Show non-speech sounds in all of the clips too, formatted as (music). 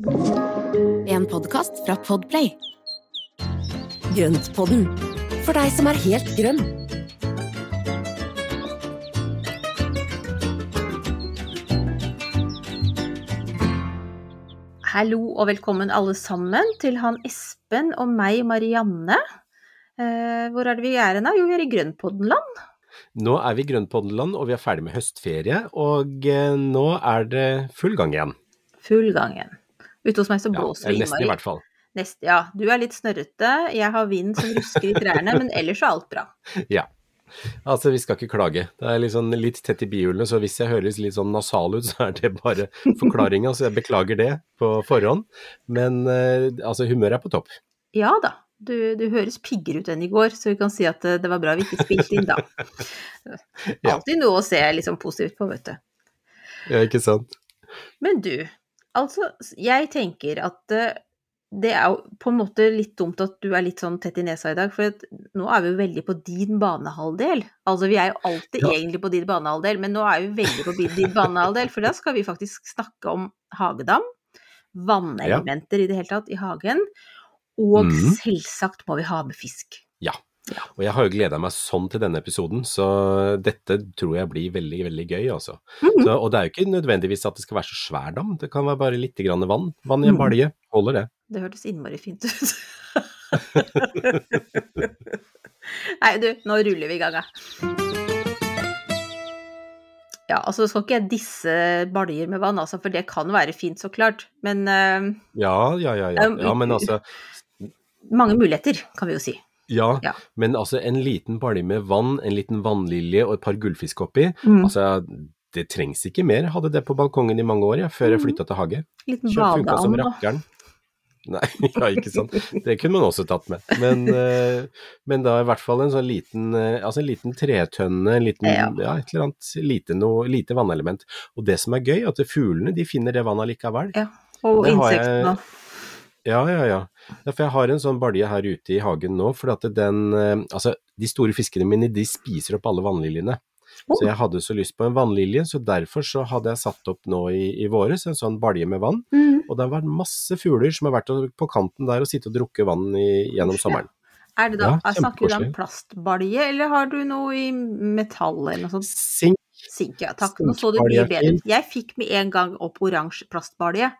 En podkast fra Podplay. Grøntpodden, for deg som er helt grønn. Hallo og velkommen alle sammen til han Espen og meg, Marianne. Eh, hvor er det vi er hen? Jo, vi er i Grønnpoddenland. Nå er vi i Grønnpoddenland, og vi er ferdig med høstferie, og eh, nå er det full gang igjen. Full gang igjen. Ute hos meg så Ja, blåser Ja, det nesten i hvert fall. Nest, ja, du er litt snørrete, jeg har vind som rusker i trærne, men ellers er alt bra. (laughs) Ja. Altså, vi skal ikke klage. Det er sånn litt tett i bihulene, så hvis jeg høres litt sånn nasal ut, (laughs) så er det bare forklaringa, så jeg beklager det på forhånd. Men eh, altså, humøret er på topp. Ja da, du, du høres piggere ut enn i går, så vi kan si at eh, det var bra vi ikke spilte inn da. (laughs) Ja. Alltid noe å se liksom positivt på, vet du. Ja, ikke sant? Men du, altså, jeg tenker at eh, det er jo på en måte litt dumt at du er litt sånn tett i nesa i dag, for at nå er vi jo veldig på din banehalvdel. Altså, vi er jo alltid Ja. egentlig på din banehalvdel, men nå er vi veldig på din banehalvdel, for da skal vi faktisk snakke om hagedam, vannelementer i det hele tatt i hagen, og mm. selvsagt må vi ha med fisk. Og jeg har jo gleda meg sånn til denne episoden, så dette tror jeg blir veldig, veldig gøy, altså. Mm. Så, og det er jo ikke nødvendigvis at det skal være så svær dam, det kan være bare litt grann vann. Vann i en Mhm. balje, holder det. Det hørtes innmari fint ut. (laughs) Nei, du, nå ruller vi i gang, ja. Ja, altså skal ikke jeg disse baljer med vann, altså, for det kan være fint, så klart. Men uh, Ja, ja, ja, ja. Ja men altså mange muligheter, kan vi jo si. Ja, Ja. men altså en liten balje med vann, en liten vannlilje og et par gullfisk oppi, Mm. altså det trengs ikke mer. Jeg hadde det på balkongen i mange år, ja, før jeg Mm. flytta til hage. Liten funka som rakkeren. Nei, (laughs) ja, ikke sant. Det kunne man også tatt med. Men, (laughs) eh, men da i hvert fall en sånn liten, eh, altså en liten tretønne, en liten, Ja. ja. et eller annet lite, noe, lite vannelement. Og det som er gøy, er at fuglene de finner det vannet likevel. Ja, og insektene. Ja, ja, ja. ja. For jeg har en sånn balje her ute i hagen nå, for at den eh, Altså, de store fiskene mine, de spiser opp alle vannliljene. Oh. Så jeg hadde så lyst på en vannlilje, så derfor så hadde jeg satt opp nå i, i våres en sånn balje med vann. Mm. Og det har vært masse fugler som har vært på kanten der og sittet og drukket vann i, gjennom sommeren. Er det da, Ja, Snakker du om plastbalje, eller har du noe i metall eller noe sånt? Sink, Sink, ja. Takk. Nå så du mye bedre ut. Jeg fikk med en gang opp oransje plastbalje,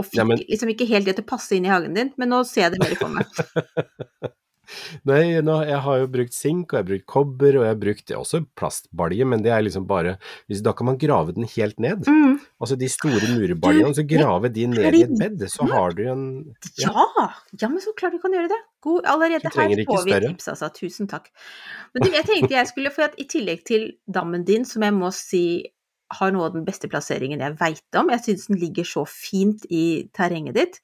og fikk Ja, men- liksom ikke helt det til å passe inn i hagen din, men nå ser jeg det mer for meg. (laughs) Nei, nå, jeg har jo brukt sink, og jeg har brukt kobber, og jeg har brukt også plastbalje, men det er liksom bare hvis, Da kan man grave den helt ned. Mm. Altså de store murbaljene, så grave de ned i et bed, så har du en Ja, ja, men så klart du kan gjøre det. God, allerede her får vi tips, altså. Tusen takk. Men du, jeg tenkte jeg skulle, for at i tillegg til dammen din, som jeg må si har noe av den beste plasseringen jeg veit om, jeg syns den ligger så fint i terrenget ditt,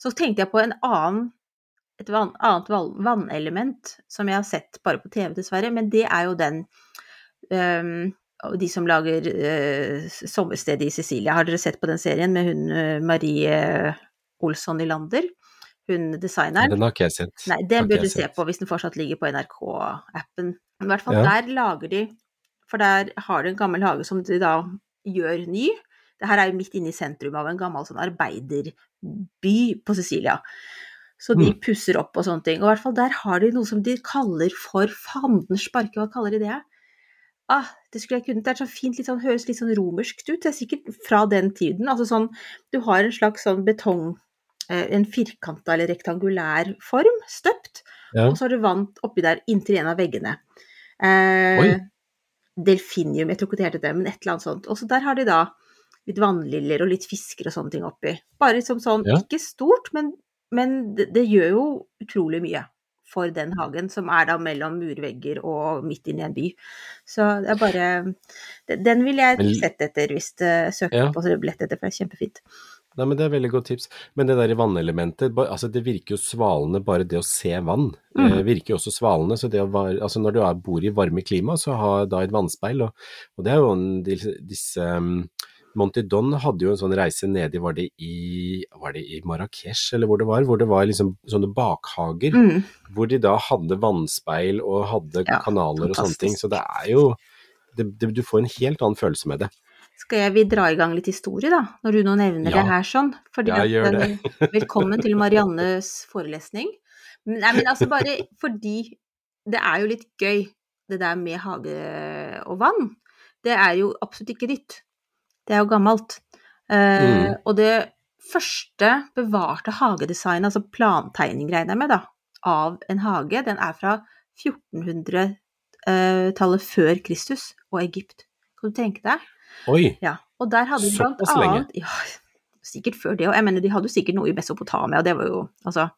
så tenkte jeg på en annen et annet vannelement som jeg har sett bare på TV, dessverre, men det er jo den um, de som lager uh, Sommerstedet i Sicilia. Har dere sett på den serien med hun eh, Marie Olsson Nylander? Hun designeren? Den har ikke jeg sett. Nei, den bør du se på hvis den fortsatt ligger på NRK-appen. I hvert fall Ja. der lager de For der har de en gammel hage som de da gjør ny. Det her er jo midt inne i sentrum av en gammel sånn arbeiderby på Sicilia. Så de Mm. pusser opp og sånne ting. Og i hvert fall der har de noe som de kaller for fandens sparke. Hva kaller de det? Ah, det skulle jeg kunnet. Det er så fint, litt sånn, høres litt sånn romerskt ut. Det er sikkert fra den tiden. Altså sånn, du har en slags sånn betong eh, En firkanta eller rektangulær form, støpt, Ja. og så har du vann oppi der inntil en av veggene. Eh. Delfinium, jeg tror ikke det heter det, men et eller annet sånt. Og så der har de da litt vannliljer og litt fisker og sånne ting oppi. Bare liksom sånn, Ja. ikke stort, men, men det, det gjør jo utrolig mye for den hagen, som er da mellom murvegger og midt inne i en by. Så det er bare Den, vil jeg sette etter hvis du søker Ja. på lett etter, for det er kjempefint. Nei, men Det er veldig godt tips. Men det der i vannelementet, altså det virker jo svalende bare det å se vann. Mm. Eh, virker jo også svalende. så det å være, altså Når du er, bor i varme klima, så ha da et vannspeil. Og, og det er jo en, disse, disse um, Monty Don hadde jo en sånn reise nedi, var det i, var det i Marrakech eller hvor det var? Hvor det var liksom sånne bakhager. Mm. Hvor de da hadde vannspeil og hadde Ja, kanaler og sånne ting. Så det er jo det, det, Du får en helt annen følelse med det. Skal jeg vi dra i gang litt historie, da, når du nå nevner Ja. det her sånn? Fordi Ja, at, gjør det. (laughs) velkommen til Mariannes forelesning. Nei, men altså bare fordi det er jo litt gøy, det der med hage og vann. Det er jo absolutt ikke nytt. Det er jo gammelt. Mm. Og det første bevarte hagedesignet, altså plantegning, regner jeg med, da, av en hage, den er fra 1400-tallet før Kristus og Egypt. Kan du tenke deg? Oi, Ja, og der hadde de blant Såpass lenge. Ja, sikkert før det òg. Jeg mener, de hadde jo sikkert noe i Mesopotamia, og det var jo Altså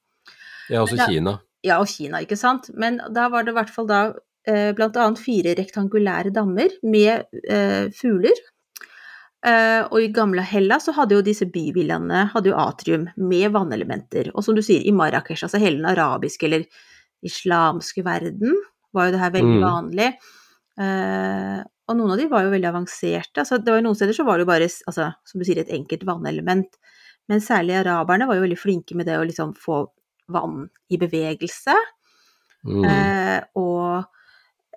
ja, også da- Kina. Ja, og Kina, ikke sant. Men da var det i hvert fall da eh, annet fire rektangulære dammer med eh, fugler. Eh, og i gamle Hellas så hadde jo disse byvillaene hadde jo atrium med vannelementer. Og som du sier, i Marrakech, altså hele den arabiske eller islamske verden, var jo det her veldig Mm. vanlig. Eh, og noen av de var jo veldig avanserte. Altså, det var jo noen steder så var det jo bare, altså, som du sier, et enkelt vannelement. Men særlig araberne var jo veldig flinke med det å liksom få vann i bevegelse. Mm. Eh, og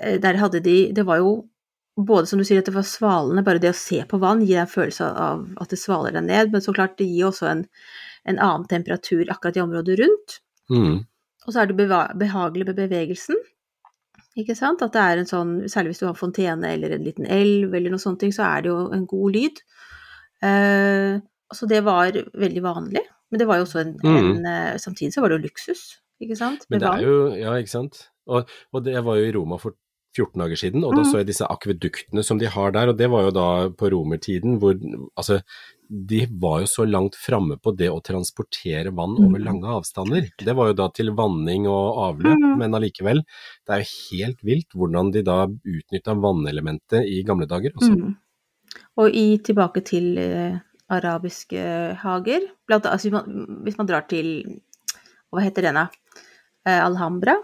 eh, der hadde de Det var jo både som du sier at det var svalende, bare det å se på vann gir deg en følelse av at det svaler deg ned, men så klart det gir også en, en annen temperatur akkurat i området rundt. Mm. Og så er det behagelig med bevegelsen. Ikke sant? At det er en sånn, særlig hvis du har fontene eller en liten elv eller noe sånt, så er det jo en god lyd. Eh, så det var veldig vanlig. Men det var jo også en, Mm. en eh, Samtidig så var det jo luksus, ikke sant? Men Med det vann. er jo Ja, ikke sant. Og, og det, jeg var jo i Roma for 14 dager siden, og da Mhm. så jeg disse akveduktene som de har der, og det var jo da på romertiden hvor Altså, de var jo så langt framme på det å transportere vann over Mhm. lange avstander. Det var jo da til vanning og avløp, Mhm. men allikevel. Det er jo helt vilt hvordan de da utnytta vannelementet i gamle dager. Mm. Og i, tilbake til eh, arabiske hager, blant altså, hvis, man, hvis man drar til Hva heter den, da? Eh, Alhambra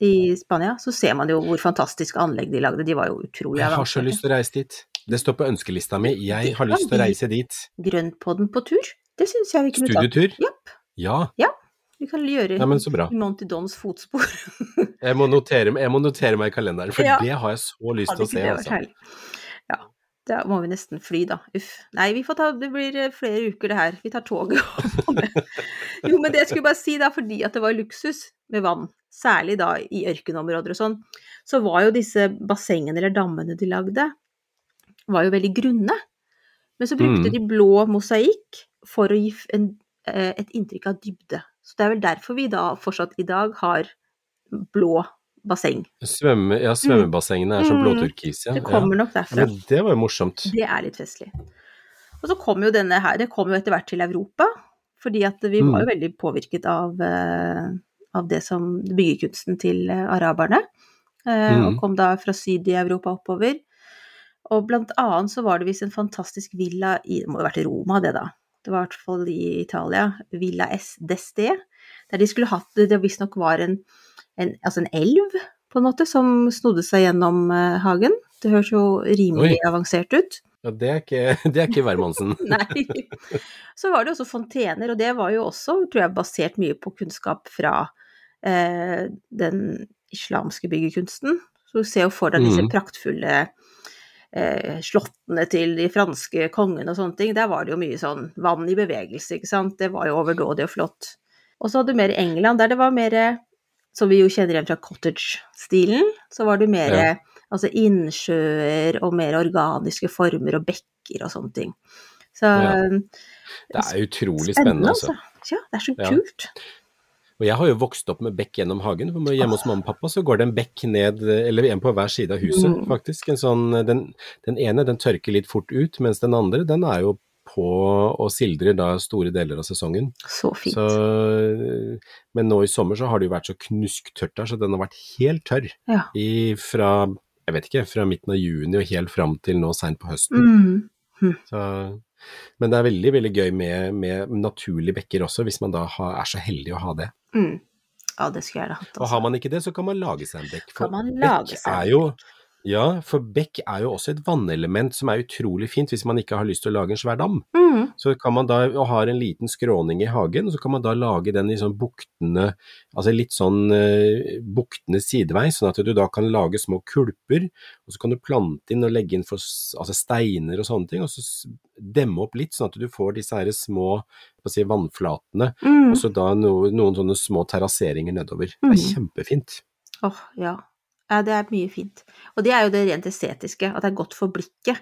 i Spania, så ser man jo hvor fantastiske anlegg de lagde. De var jo utrolig Jeg har så lyst til å reise dit. Det står på ønskelista mi. Jeg har lyst til å reise dit. Grønnpodden på tur, det syns jeg vi kunne tatt. Studietur? Yep. Ja. vi kan gjøre ja, men så bra. Monty Dons fotspor. (laughs) Jeg må notere, jeg må notere meg i kalenderen, for Ja. det har jeg så lyst til å se. Altså. Ja. Da må vi nesten fly, da. Uff. Nei, vi får ta Det blir eh, flere uker, det her. Vi tar toget. (laughs) jo, men det jeg skulle bare si, da, fordi at det var luksus med vann, særlig da i ørkenområder og sånn, så var jo disse bassengene eller dammene de lagde, var jo veldig grunne. Men så brukte Mm. de blå mosaikk for å gi en, eh, et inntrykk av dybde. Så det er vel derfor vi da fortsatt i dag har blå basseng. Svømme, ja, svømmebassengene er som Mm. blåturkis, ja. Det kommer nok derfra. Men det var jo morsomt. Det er litt festlig. Og så kom jo denne her, det kom jo etter hvert til Europa, fordi at vi Mm. var jo veldig påvirket av, eh, av det som byggekunsten til eh, araberne, eh, Mm. og kom da fra syd i Europa oppover. Og blant annet så var det visst en fantastisk villa i, det må jo ha vært i Roma det da, det var i hvert fall i Italia, Villa S d'Este, der de skulle hatt, det visstnok var en, en, altså en elv, på en måte, som snodde seg gjennom eh, hagen. Det høres jo rimelig Oi. avansert ut. Ja, det er ikke, (laughs) det er ikke hvermannsen. (laughs) Nei. (laughs) Så var det også fontener, og det var jo også, tror jeg, basert mye på kunnskap fra eh, den islamske byggekunsten. Så du ser jo for deg disse Mhm. praktfulle eh, slottene til de franske kongene og sånne ting. Der var det jo mye sånn vann i bevegelse, ikke sant. Det var jo overdådig og flott. Og så hadde du mer England, der det var mer som vi jo kjenner igjen fra cottage-stilen, så var det mer Ja. altså innsjøer og mer organiske former og bekker og sånne ting. Så Ja. Det er utrolig spennende, altså. Ja, det er så Ja. kult. Og jeg har jo vokst opp med bekk gjennom hagen. For hjemme hos mamma og pappa så går det en bekk ned, eller en på hver side av huset, Mm. faktisk. En sånn, den, den ene den tørker litt fort ut, mens den andre den er jo på og sildrer da store deler av sesongen. Så fint. Så, men nå i sommer så har det jo vært så knusktørt der, så den har vært helt tørr. Ja. I, fra, jeg vet ikke, fra midten av juni og helt fram til nå seint på høsten. Mm. Så, men det er veldig, veldig gøy med, med naturlige bekker også, hvis man da har, er så heldig å ha det. Mm. Ja, det skulle jeg gjerne hatt. Og Altså. har man ikke det, så kan man lage seg en bekk. For Kan man bekk lage seg en er jo Ja, for bekk er jo også et vannelement som er utrolig fint hvis man ikke har lyst til å lage en svær dam. Mm. Så kan man da, og har en liten skråning i hagen, og så kan man da lage den i sånn buktende, altså litt sånn uh, buktende sidevei, sånn at du da kan lage små kulper, og så kan du plante inn og legge inn for, altså steiner og sånne ting, og så demme opp litt, sånn at du får disse her små si, vannflatene, Mm. og så da no, noen sånne små terrasseringer nedover. Det Mm. er kjempefint. Åh, ja. Ja. Det er mye fint. Og det er jo det rent estetiske, at det er godt for blikket.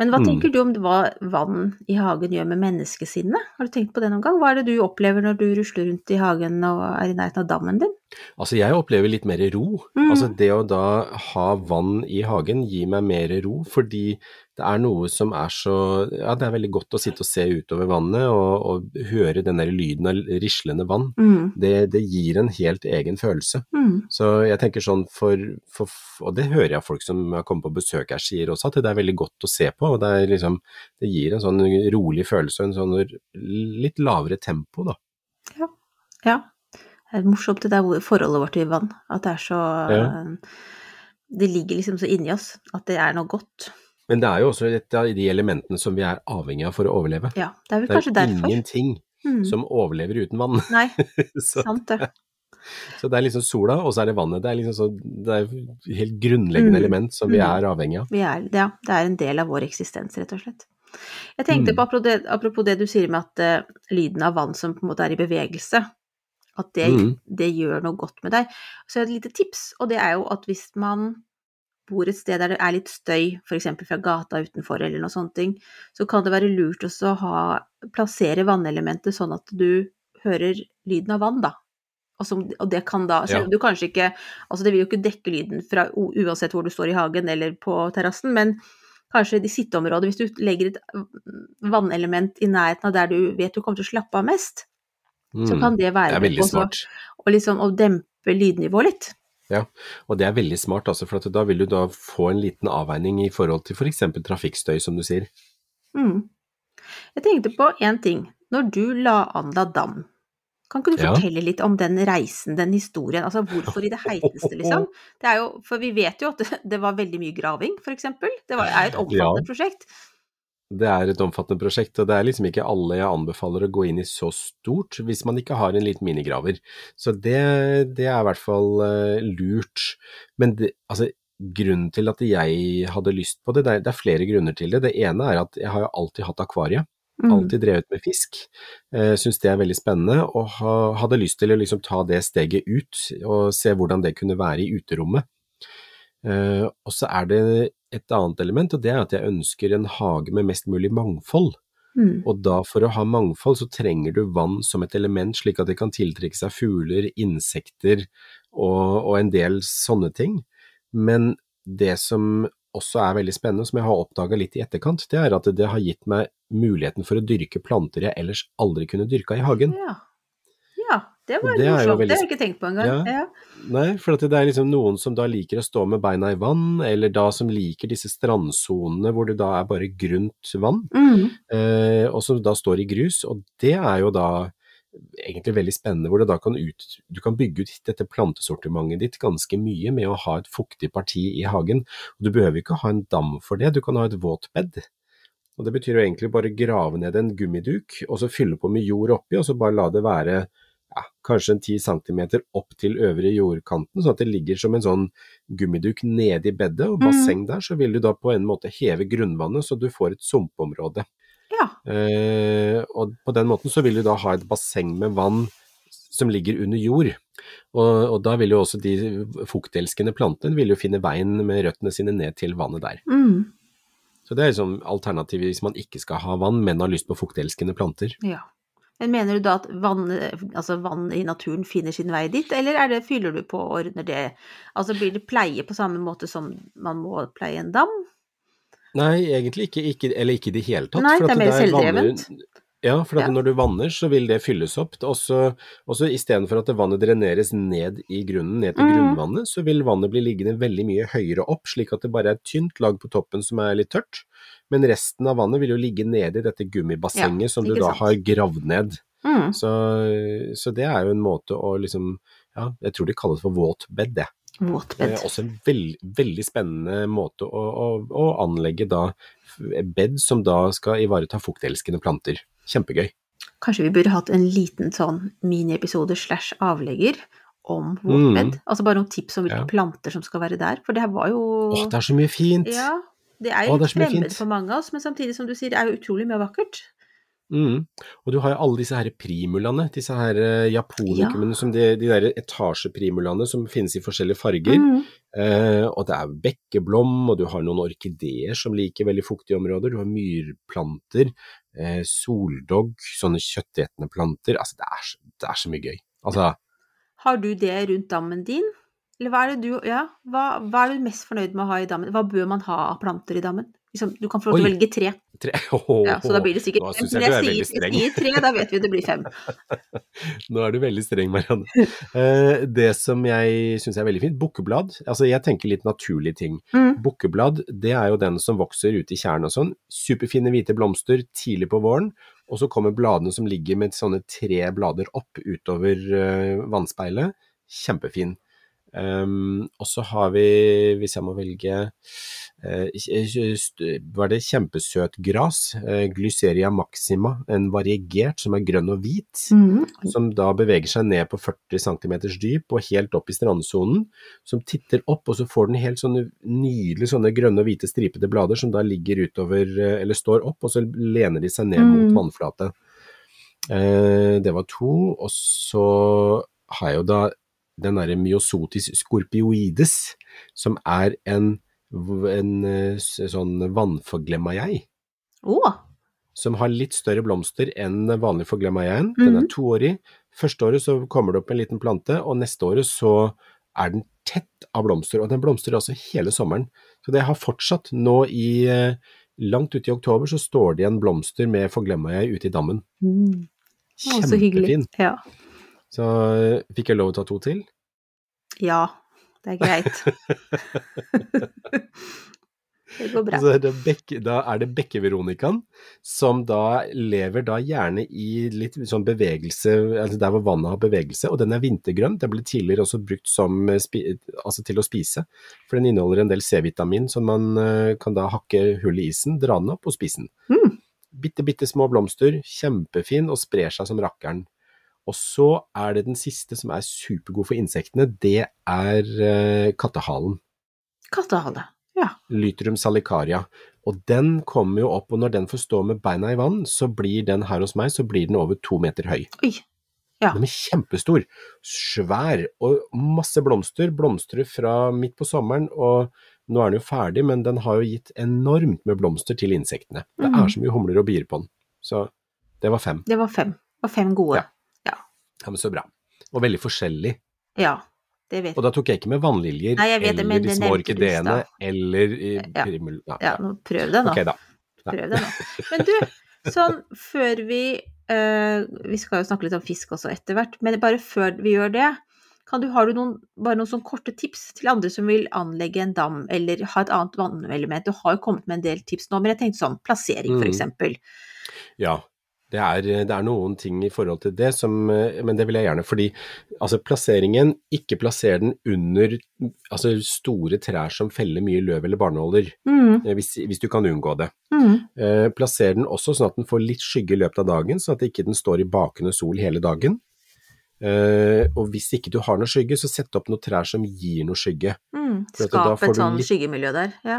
Men hva Mm. tenker du om hva vann i hagen gjør med menneskesinnet? Har du tenkt på det noen gang? Hva er det du opplever når du rusler rundt i hagen og er i nærheten av dammen din? Altså, jeg opplever litt mer ro. Mm. Altså, det å da ha vann i hagen gir meg mer ro, fordi det er noe som er så Ja, det er veldig godt å sitte og se utover vannet og, og høre den der lyden av rislende vann. Mm. Det, det gir en helt egen følelse. Mm. Så jeg tenker sånn for, for Og det hører jeg folk som har kommet på besøk her sier også, at det er veldig godt å se på. og Det, liksom, det gir en sånn rolig følelse og en sånn litt lavere tempo, da. Ja. Det er morsomt det der forholdet vårt til vann. At det er så Ja. Det ligger liksom så inni oss at det er noe godt. Men det er jo også et av de elementene som vi er avhengig av for å overleve. Ja, det er vel Det er kanskje derfor. ingenting Mm. som overlever uten vann. Nei, (laughs) så, sant det. så det er liksom sola, og så er det vannet. Det er liksom så, det er et helt grunnleggende Mm. element som vi Mm. er avhengig av. Vi er, ja, det er en del av vår eksistens, rett og slett. Jeg tenkte Mm. på, apropos det, apropos det du sier med at uh, lyden av vann som på en måte er i bevegelse, at det, Mm. det gjør noe godt med deg. Så jeg har et lite tips, og det er jo at hvis man bor et sted der det er litt støy, f.eks. fra gata utenfor eller noe sånt, så kan det være lurt å ha, plassere vannelementet sånn at du hører lyden av vann, da. Og, som, og det kan da, selv om du kanskje ikke Altså det vil jo ikke dekke lyden fra, uansett hvor du står i hagen eller på terrassen, men kanskje i sitteområdet, hvis du legger et vannelement i nærheten av der du vet du kommer til å slappe av mest, så Mm. kan det være Det er veldig å- smart. Og liksom å dempe lydnivået litt. Og det er veldig smart, altså, for da vil du da få en liten avveining i forhold til f.eks. trafikkstøy, som du sier. Mm. Jeg tenkte på én ting. Når du la an la dam, kan ikke du Ja. fortelle litt om den reisen, den historien? Altså hvorfor i det heiteste, liksom? Det er jo, for vi vet jo at (laughs) det, var veldig mye graving, for eksempel. Det var, er et omfattende prosjekt. Det er et omfattende prosjekt, og det er liksom ikke alle jeg anbefaler å gå inn i så stort hvis man ikke har en liten minigraver. Så det, det er i hvert fall uh, lurt. Men det, altså, grunnen til at jeg hadde lyst på det, det er, det er flere grunner til det. Det ene er at jeg har jo alltid hatt akvariet. Mm. Alltid drevet med fisk. Uh, Syns det er veldig spennende, og ha, hadde lyst til å liksom ta det steget ut og se hvordan det kunne være i uterommet. Uh, og så er det et annet element, og det er at jeg ønsker en hage med mest mulig mangfold. Mm. Og da for å ha mangfold så trenger du vann som et element, slik at det kan tiltrekke seg fugler, insekter og, og en del sånne ting. Men det som også er veldig spennende, som jeg har oppdaga litt i etterkant, det er at det har gitt meg muligheten for å dyrke planter jeg ellers aldri kunne dyrka i hagen. Ja. Ja, det var det morsomt. veldig Det har jeg ikke tenkt på engang. Ja. Ja. Nei, for at det er liksom noen som da liker å stå med beina i vann, eller da som liker disse strandsonene hvor det da er bare grunt vann, Mm. eh, og som da står i grus, og det er jo da egentlig veldig spennende, hvor kan ut, du kan bygge ut dette plantesortimentet ditt ganske mye med å ha et fuktig parti i hagen. Og du behøver ikke ha en dam for det, du kan ha et våtbed. Og det betyr jo egentlig bare grave ned en gummiduk, og så fylle på med jord oppi, og så bare la det være ja, kanskje en 10 cm opp til øvre jordkanten, sånn at det ligger som en sånn gummiduk nede i bedet, og basseng der, så vil du da på en måte heve grunnvannet, så du får et sumpområde. ja. Eh, og på den måten så vil du da ha et basseng med vann som ligger under jord. Og, og da vil jo også de fuktelskende plantene vil jo finne veien med røttene sine ned til vannet der. Mm. Så det er liksom alternativet hvis man ikke skal ha vann, men har lyst på fuktelskende planter. ja. Men mener du da at vann, altså vann i naturen finner sin vei dit, eller er det, fyller du på og ordner det? Altså blir det pleie på samme måte som man må pleie en dam? Nei, egentlig ikke, ikke eller ikke i det hele tatt. Nei, det er mer selvdrevent. Ja, for at Ja. når du vanner, så vil det fylles opp. Også, også istedenfor at vannet dreneres ned i grunnen, ned til Mm. grunnvannet, så vil vannet bli liggende veldig mye høyere opp, slik at det bare er et tynt lag på toppen som er litt tørt. Men resten av vannet vil jo ligge nede i dette gummibassenget Ja, som du da sant. har gravd ned. Mm. Så, så det er jo en måte å liksom Ja, jeg tror de kaller det for våtbed, det. Våtbed. Eh, også en veld, veldig spennende måte å, å, å anlegge da bed som da skal ivareta fuktelskende planter. Kjempegøy. Kanskje vi burde hatt en liten sånn miniepisode slash avlegger om våtbed? Altså bare noen tips om hvilke Mm. Ja. planter som skal være der. For det her var jo Åh, det er så mye fint! Ja, det er jo jo det er fremmed for mange av oss, men samtidig som du sier, det er jo utrolig mye vakkert. Mm. Og du har jo alle disse her primulaene, disse her eh, japonikumene, som de, de der etasjeprimulaene som finnes i forskjellige farger. Mm. Eh, og det er bekkeblom, og du har noen orkideer som liker veldig fuktige områder. Du har myrplanter, eh, soldogg, sånne kjøttetende planter. Altså, det er, det er så mye gøy. Altså, Har du det rundt dammen din? Eller hva er det du Ja, hva, hva er du mest fornøyd med å ha i dammen? Hva bør man ha av planter i dammen? Liksom, du kan få lov til å velge tre, tre (laughs) Oh, ja, så da blir det sikkert fem. synes jeg jeg sier, jeg sier tre, da vet vi det blir fem. (laughs) Nå er du veldig streng, Marianne. Eh, det som jeg syns er veldig fint, bukkeblad. Altså, jeg tenker litt naturlige ting. Mm. Bukkeblad, det er jo den som vokser ute i tjern og sånn. Superfine hvite blomster tidlig på våren, og så kommer bladene som ligger med sånne tre blader opp utover uh, vannspeilet. Kjempefin. Um, og så har vi, hvis jeg må velge, var det kjempesøt gras, eh, Glyceria maxima, en variegert som er grønn og hvit Mm. som da beveger seg ned på 40 cm dyp og helt opp i strandsonen, som titter opp, og så får den helt sånne nydelige sånne grønne og hvite stripete blader som da ligger utover, eh, eller står opp, og så lener de seg ned Mm. mot vannflate. Eh, det var to, og så har jeg jo da den derre myosotis scorpioides, som er en, en eh, sånn vannforglemmagjei Å, som har litt større blomster enn vanlig forglemmajeien. Den er Mhm. toårig. Første året så kommer det opp en liten plante, og neste året så er den tett av blomster, og den blomstrer altså hele sommeren. Så det har fortsatt nå i eh, langt ute i oktober så står det igjen blomster med forglemmagjei ute i dammen. mm. Kjempefin. så Ja. Så eh, fikk jeg lov å ta to til? ja, det er greit. (laughs) det går bra. Så er Bekke, da er det Bekke-Veronikaen, som da lever da gjerne i litt sånn bevegelse, altså der hvor vannet har bevegelse, og den er vintergrønn. Den ble tidligere også brukt som, eh, altså til å spise, for den inneholder en del C-vitamin, så man eh, kan da hakke hull i isen, dra den opp og spise den. Mm. Bitte, bitte små blomster, kjempefin og sprer seg som rakkeren. Og så er det den siste som er supergod for insektene, det er uh, kattehalen. Kattehale. Ja. Lytrum salicaria. Og den kommer jo opp, og når den får stå med beina i vann, så blir den her hos meg, så blir den over to meter høy. Oi. Ja. Den er kjempestor, svær, og masse blomster. Blomstrer fra midt på sommeren, og nå er den jo ferdig, men den har jo gitt enormt med blomster til insektene. Det Mhm. er så mye humler og bier på den. Så det var fem. Det var fem. Det var fem gode. Ja. Ja, men så bra. Og veldig forskjellig. Ja, det vet jeg. Og da tok jeg ikke med vannliljer Nei, jeg vet det, men eller de små orkideene eller Ja. primul... Ja, Ja, ja, prøv det nå. Ok, da. Ja. Prøv det nå. Men du, sånn før vi eh, Vi skal jo snakke litt om fisk også etter hvert, men bare før vi gjør det, kan du, har du noen, bare noen sånn korte tips til andre som vil anlegge en dam eller ha et annet vannelement? Du har jo kommet med en del tips nå, men jeg tenkte sånn plassering, for Mm. Ja, det er, det er noen ting i forhold til det som Men det vil jeg gjerne, fordi altså plasseringen Ikke plasser den under altså store trær som feller mye løv eller barnåler, Mm, eh, hvis, hvis du kan unngå det. mm, Eh, plasser den også sånn at den får litt skygge i løpet av dagen, sånn at ikke den står i bakende sol hele dagen. Uh, og hvis ikke du har noe skygge, så sett opp noen trær som gir noe skygge. mm. Skap et sånn litt- skyggemiljø der. Ja.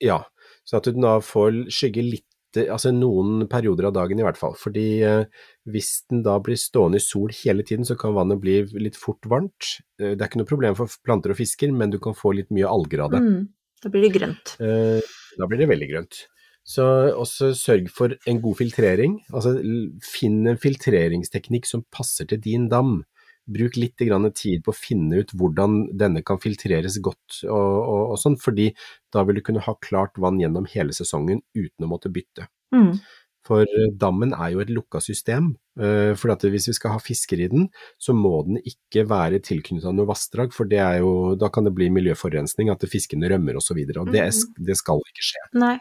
Ja, så at du da får skygge litt, altså noen perioder av dagen i hvert fall. Fordi eh, hvis den da blir stående i sol hele tiden, så kan vannet bli litt fort varmt. Eh, det er ikke noe problem for planter og fisker, men du kan få litt mye alger av det. Mm. Da blir det grønt. Eh, da blir det veldig grønt. Så også sørg for en god filtrering. Altså finn en filtreringsteknikk som passer til din dam. Bruk litt tid på å finne ut hvordan denne kan filtreres godt og, og, og sånn, fordi da vil du kunne ha klart vann gjennom hele sesongen uten å måtte bytte. Mm. For eh, dammen er jo et lukka system, eh, for at hvis vi skal ha fisker i den, så må den ikke være tilknyttet noe vassdrag, for det er jo, da kan det bli miljøforurensning, at fiskene rømmer og så videre, og det, er- Mhm. det skal ikke skje. Nei.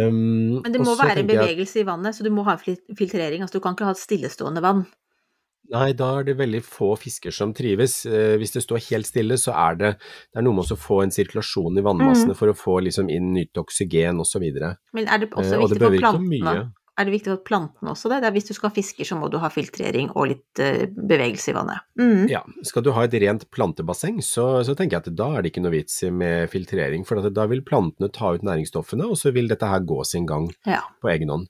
Um, Men det må være bevegelse jeg i vannet, så du må ha filtrering. Altså du kan ikke ha stillestående vann. Nei, da er det veldig få fisker som trives. Eh, hvis det står helt stille, så er det, det er noe med å få en sirkulasjon i vannmassene Mm. for å få liksom inn nytt oksygen osv. Men er det også Eh, og det viktig for plantene? Er det viktig for plantene også det? det er hvis du skal ha fisker, så må du ha filtrering og litt eh, bevegelse i vannet. Mm. Ja, skal du ha et rent plantebasseng, så, så tenker jeg at da er det ikke noe vits i med filtrering, for at da vil plantene ta ut næringsstoffene, og så vil dette her gå sin gang Ja. på egen hånd.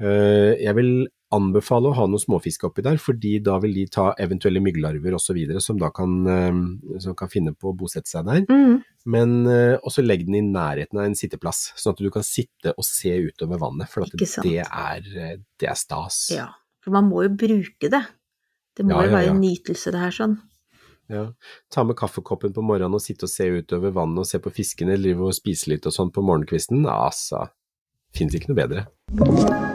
Eh, Jeg vil anbefale å ha noe småfisk oppi der, fordi da vil de ta eventuelle mygglarver osv. som da kan, eh, som kan finne på å bosette seg der. Mm. Men eh, også legg den i nærheten av en sitteplass, sånn at du kan sitte og se utover vannet, for at det er, eh, det er stas. ja. For man må jo bruke det. Det må Ja, jo ja, være ja. en nytelse, det her sånn. Ja. Ta med kaffekoppen på morgenen og sitte og se utover vannet og se på fiskene, drive og spise litt og sånn på morgenkvisten. Altså, fins ikke noe bedre.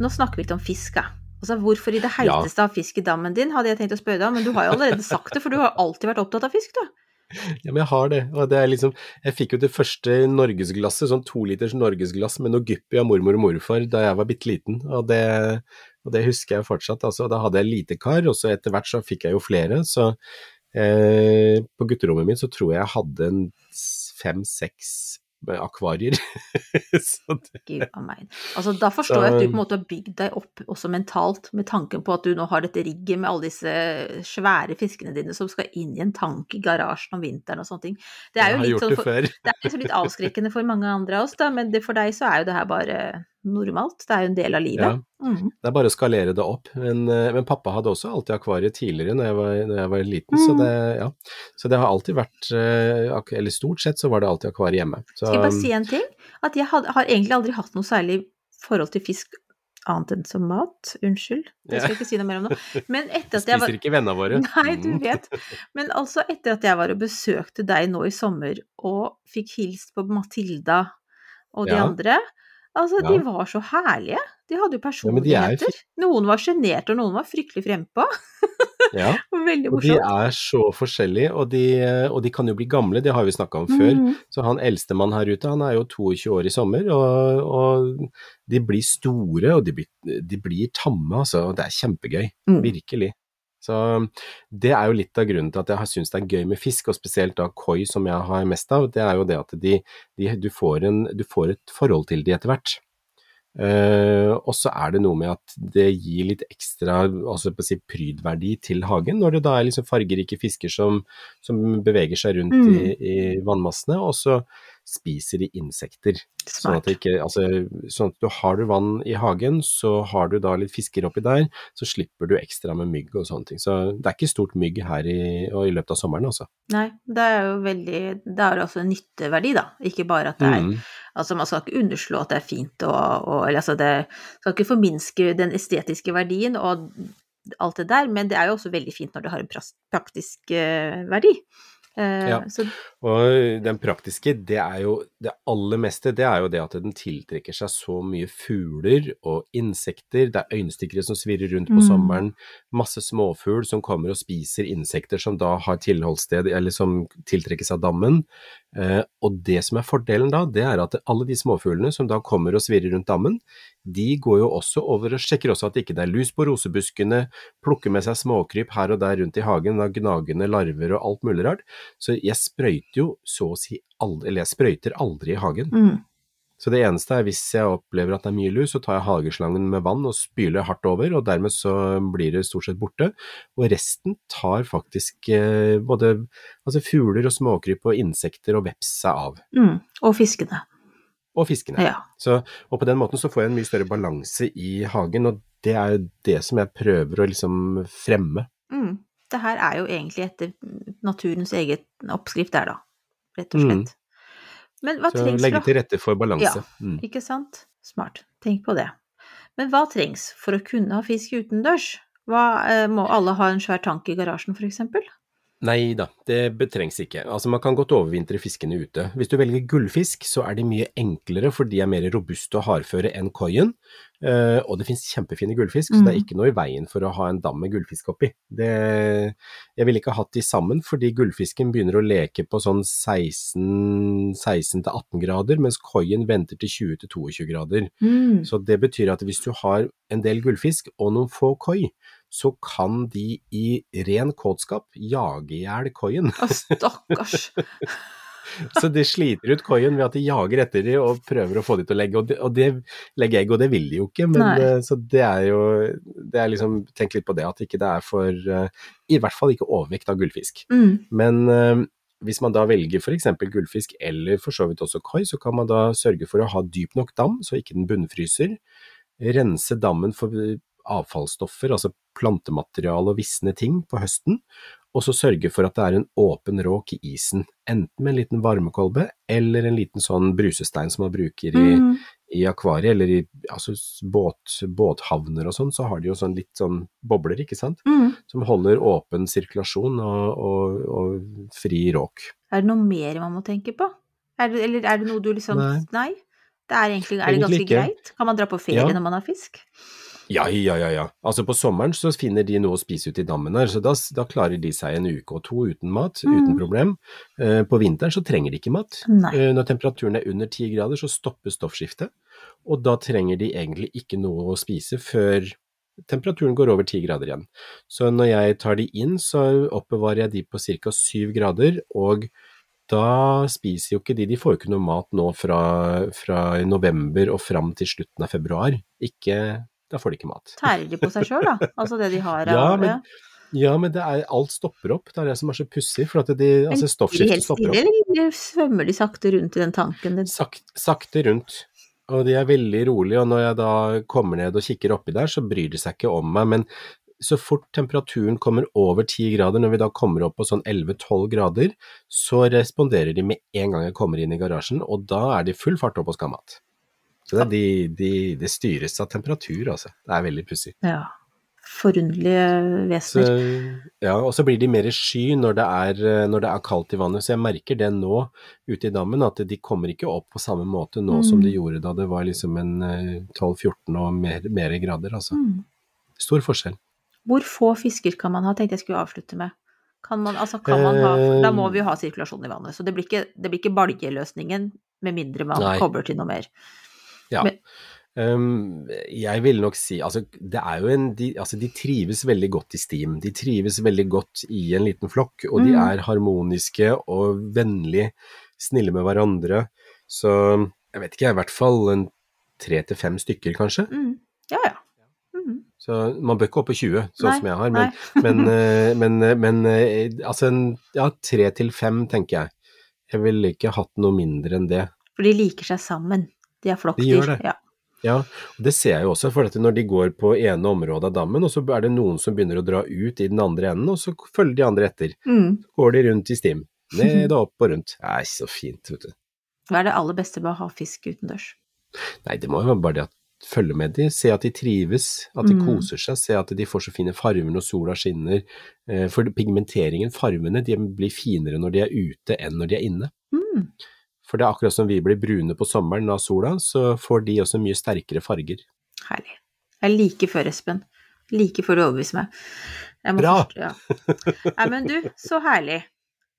Nå snakker vi ikke om fiske. Altså, hvorfor i det heiteste av fisk i dammen din, hadde jeg tenkt å spørre deg om, men du har jo allerede sagt det, for du har alltid vært opptatt av fisk, du. Ja, men jeg har det. Og det er liksom Jeg fikk jo det første norgesglasset, sånn to liters norgesglass med noe Guppy av mormor og morfar da jeg var bitte liten, og det, og det husker jeg fortsatt. Altså, da hadde jeg lite kar, og så etter hvert så fikk jeg jo flere, så eh, på gutterommet mitt så tror jeg jeg hadde en fem-seks akvarier. (laughs) så det. Altså, da forstår jeg at du på en måte har bygd deg opp også mentalt, med tanken på at du nå har dette rigget med alle disse svære fiskene dine som skal inn i en tank i garasjen om vinteren og sånne ting. Det er jo litt sånn det for, det er liksom litt avskrekkende for mange andre av oss, da, men det, for deg så er jo det her bare normalt. Det er jo en del av livet. Ja. Mm. Det er bare å skalere det opp. Men, eh, men pappa hadde også alltid akvariet tidligere når jeg var, når jeg var liten, så, Mm. det, ja. så det har alltid vært eh, Eller stort sett så var det alltid akvariet hjemme. Så, Skal jeg bare si en ting? At jeg had, har egentlig aldri hatt noe særlig forhold til fisk annet enn som mat. Unnskyld, det skal jeg ikke si noe mer om nå. (laughs) Men etter at jeg var Spiser ikke vennene våre. (laughs) Nei, du Mm. vet. Men altså, etter at jeg var og besøkte deg nå i sommer, og fikk hilst på Matilda og de Ja. andre, altså, Ja. de var så herlige. De hadde jo personligheter. Ja, er. Noen var sjenerte, og noen var fryktelig frempå. Ja. (laughs) Veldig Og de er så forskjellige, og de, og de kan jo bli gamle, det har vi snakka om før. Mm. Så han eldstemann her ute, han er jo 22 år i sommer, og, og de blir store, og de blir, de blir tamme, altså. Og det er kjempegøy. Mm. Virkelig. Så det er jo litt av grunnen til at jeg har syntes det er gøy med fisk, og spesielt da koi som jeg har mest av, det er jo det at de, de, du, får en, du får et forhold til de etter hvert. Uh, og så er det noe med at det gir litt ekstra altså si, prydverdi til hagen, når det da er liksom fargerike fisker som, som beveger seg rundt Mm. i, i vannmassene, og så spiser de insekter. Sånn at, ikke, altså, sånn at du har du vann i hagen, så har du da litt fisker oppi der, så slipper du ekstra med mygg og sånne ting. Så det er ikke stort mygg her i, i løpet av sommeren, altså. Nei, det er jo veldig Det har også en nytteverdi, da. Ikke bare at det er Mm. Altså, man skal ikke underslå at det er fint og, og Eller altså, det skal ikke forminske den estetiske verdien og alt det der, men det er jo også veldig fint når det har en praktisk eh, verdi. Eh, Ja. Så Og den praktiske, det er jo det aller meste, det er jo det at den tiltrekker seg så mye fugler og insekter. Det er øyenstikkere som svirrer rundt på Mm. sommeren, masse småfugl som kommer og spiser insekter som da har tilholdssted, eller som tiltrekkes av dammen. Eh, og det som er fordelen da, det er at alle de småfuglene som da kommer og svirrer rundt dammen, de går jo også over og sjekker også at ikke det er lus på rosebuskene, plukker med seg småkryp her og der rundt i hagen av gnagende larver og alt mulig rart. Så jeg sprøyter jo så å si aldri, eller jeg sprøyter aldri i hagen. mm, Så det eneste er hvis jeg opplever at det er mye lus, så tar jeg hageslangen med vann og spyler hardt over, og dermed så blir det stort sett borte. Og resten tar faktisk eh, både altså fugler og småkryp og insekter og veps seg av. mm, og fiskene. Og fiskene. Ja. Så, og på den måten så får jeg en mye større balanse i hagen, og det er jo det som jeg prøver å liksom fremme. Mm. Det her er jo egentlig etter naturens eget oppskrift der, da. Rett og Mm. Men hva Så trengs legge til rette for balanse. Ja. Mm. Ikke sant? Smart. Tenk på det. Men hva trengs for å kunne ha fisk utendørs? Hva, eh, må alle ha en svær tank i garasjen, for eksempel? Nei da, det betrengs ikke. Altså Man kan godt overvintre fiskene ute. Hvis du velger gullfisk, så er de mye enklere, for de er mer robuste og hardføre enn koien. Uh, og det finnes kjempefine gullfisk, så det er Mhm. ikke noe i veien for å ha en dam med gullfisk oppi. Det, jeg ville ikke hatt de sammen, fordi gullfisken begynner å leke på sånn 16 16-18 grader, mens koien venter til 20-22 grader. Mm. Så det betyr at hvis du har en del gullfisk og noen få koi, så kan de i ren kåtskap jage i hjel koien. Å, stakkars. (laughs) Så de sliter ut koien ved at de jager etter dem og prøver å få dem til å legge, og det, og det legge egg, og det vil de jo ikke. Men, Nei. eh, så det er jo det er liksom, Tenk litt på det, at ikke det er for eh, I hvert fall ikke overvekt av gullfisk. Mm. Men eh, hvis man da velger f.eks. gullfisk eller for så vidt også koi, så kan man da sørge for å ha dyp nok dam, så ikke den bunnfryser. Rense dammen for avfallsstoffer, altså plantemateriale og visne ting på høsten. Og så sørge for at det er en åpen råk i isen, enten med en liten varmekolbe eller en liten sånn brusestein som man bruker i, Mm. i akvariet, eller i altså, båt, båthavner og sånn, så har de jo sånn litt sånn bobler, ikke sant Mm. som holder åpen sirkulasjon og, og, og fri råk. Er det noe mer man må tenke på? Er det, eller er det noe du liksom Nei. Det er egentlig, er det ganske ikke. greit? Kan man dra på ferie Ja. når man har fisk? Ja, ja, ja, ja. Altså på sommeren så finner de noe å spise ute i dammen her, så da, da klarer de seg en uke og to uten mat, Mm. uten problem. Eh, på vinteren så trenger de ikke mat. Eh, når temperaturen er under ti grader så stopper stoffskiftet, og da trenger de egentlig ikke noe å spise før temperaturen går over ti grader igjen. Så når jeg tar de inn, så oppbevarer jeg de på ca. syv grader, og da spiser jo ikke de, de får jo ikke noe mat nå fra, fra november og fram til slutten av februar. Ikke, da får de ikke mat. Tærer de på seg sjøl, da? Altså det de har (laughs) Ja, av men Ja, men det er, alt stopper opp, det er det som er så pussig, for at de, Men altså stoffskiftet stopper opp. opp. eller svømmer de sakte rundt i den tanken? Den... Sakt, sakte rundt. Og de er veldig rolige, og når jeg da kommer ned og kikker oppi der, så bryr de seg ikke om meg, men så fort temperaturen kommer over 10 grader, når vi da kommer opp på sånn 11-12 grader, så responderer de med en gang jeg kommer inn i garasjen, og da er de full fart opp og skal ha mat. Så det, de, de, det styres av temperatur, altså. Det er veldig pussig. Ja. Forunderlige Så, vesener. ja, og så blir de mer sky når det, er, når det er kaldt i vannet, så jeg merker det nå ute i dammen, at de kommer ikke opp på samme måte nå som Mm. de gjorde da det var liksom en eh, 12-14 og mer, mer grader, altså. Mm. Stor forskjell. Hvor få fisker kan man ha, tenkte jeg skulle avslutte med. Kan man, altså kan man ha, Eh, da må vi jo ha sirkulasjon i vannet, så det blir ikke, det blir ikke balgeløsningen med mindre man Nei. kobler til noe mer. Ja. Men- Um, jeg vil nok si, altså det er jo en, de, altså de trives veldig godt i steam. De trives veldig godt i en liten flokk, og de Mm. er harmoniske og vennlige, snille med hverandre. Så jeg vet ikke, i hvert fall en tre til fem stykker kanskje. Mm. Ja, ja. Mm. Så man bør ikke opp på 20, sånn Nei, som jeg har, men, (laughs) men, eh, men, eh, men eh, altså en, ja, tre til fem tenker jeg. Jeg ville ikke hatt noe mindre enn det. For de liker seg sammen. De er De gjør det. Ja. Ja, det ser jeg jo også, for når de går på ene området av dammen, og så er det noen som begynner å dra ut i den andre enden, og så følger de andre etter. Mm. Går de rundt i stim. Ned og opp og rundt. Er så fint, vet du. Hva er det aller beste med å ha fisk utendørs? Nei, det må jo være bare det at følge med de, se at de trives, at de Mm. koser seg, se at de får så fine farger når sola skinner. Eh, For pigmenteringen, farvene, de blir finere når de er ute enn når de er inne. Mm. For det er akkurat som vi blir brune på sommeren av sola, så får de også mye sterkere farger. Herlig. Jeg er like før, Espen. Like før du overbeviser meg. Bra! Først, ja. Nei, men du, så herlig.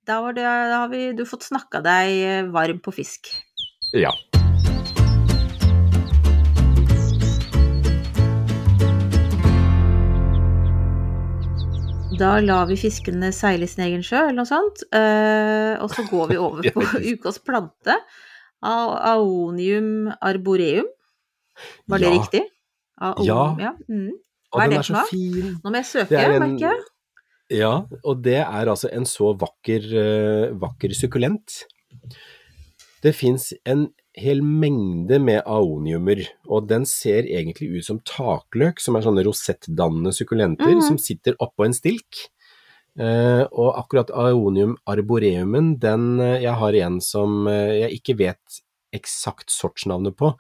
Da, var det, da har vi, du fått snakka deg varm på fisk. Ja. Da lar vi fiskene seile i sin egen sjø, eller noe sånt. eh, og så går vi (laughs) over på ukas plante. Aonium arboreum. Var det Ja. riktig? Aonium, Ja. ja. Mm. Hva er det for noe? Nå må jeg søke, en- merker jeg. Ja, og det er altså en så vakker, eh, vakker sukkulent. Det fins en hel mengde med aoniumer, og den ser egentlig ut som takløk, som er sånne rosettdannende sukkulenter Mhm. som sitter oppå en stilk. Uh, og akkurat aonium arboreumen, den uh, Jeg har en som uh, jeg ikke vet eksakt sortsnavnet på.